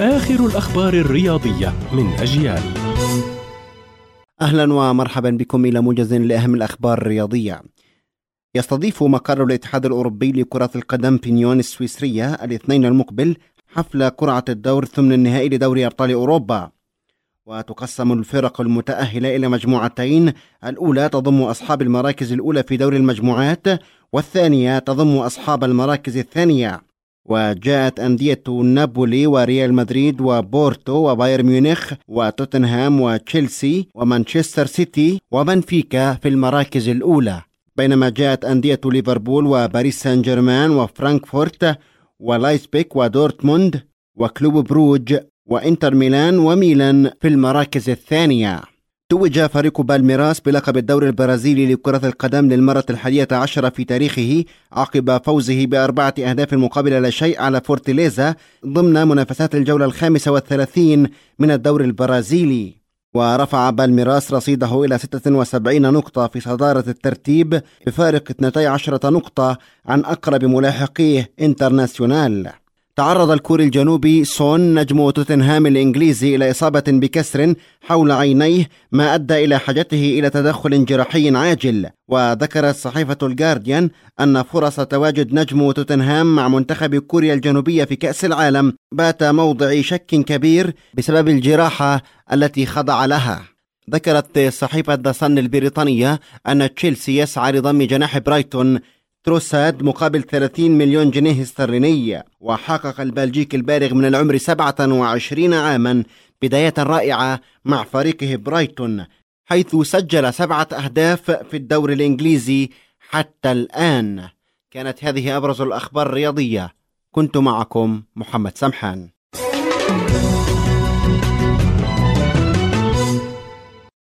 آخر الأخبار الرياضية من أجيال. أهلا ومرحبا بكم إلى موجز لأهم الأخبار الرياضية. يستضيف مقر الاتحاد الأوروبي لكرة القدم في نيون السويسرية الاثنين المقبل حفل قرعة الدور ثمن النهائي لدوري أبطال أوروبا. وتقسم الفرق المتأهلة إلى مجموعتين الأولى تضم أصحاب المراكز الأولى في دور المجموعات والثانية تضم أصحاب المراكز الثانية. وجاءت أندية نابولي وريال مدريد وبورتو وبايرن ميونخ وتوتنهام وتشيلسي ومانشستر سيتي وبنفيكا في المراكز الأولى. بينما جاءت أندية ليفربول وباريس سان جيرمان وفرانكفورت ولايبزيك ودورتموند وكلوب بروج وإنتر ميلان وميلان في المراكز الثانية. توج فريق بالميراس بلقب الدوري البرازيلي لكرة القدم للمرة الحادية عشرة في تاريخه عقب فوزه بأربعة أهداف مقابل لا شيء على فورتيليزا ضمن منافسات الجولة الخامسة والثلاثين من الدوري البرازيلي. ورفع بالميراس رصيده إلى 76 نقطة في صدارة الترتيب بفارق 12 نقطة عن أقرب ملاحقيه إنترناسيونال. تعرض الكوري الجنوبي سون نجم توتنهام الإنجليزي إلى إصابة بكسر حول عينيه ما أدى إلى حاجته إلى تدخل جراحي عاجل. وذكرت صحيفة الجارديان أن فرص تواجد نجم توتنهام مع منتخب كوريا الجنوبية في كأس العالم بات موضع شك كبير بسبب الجراحة التي خضع لها. ذكرت صحيفة ذا البريطانية أن تشيلسي يسعى لضم جناح برايتون تروسارد مقابل 30 مليون جنيه استرليني وحقق البلجيكي البالغ من العمر 27 عاما بداية رائعة مع فريقه برايتون حيث سجل سبعة أهداف في الدوري الإنجليزي حتى الآن. كانت هذه أبرز الأخبار الرياضية. كنت معكم محمد سمحان.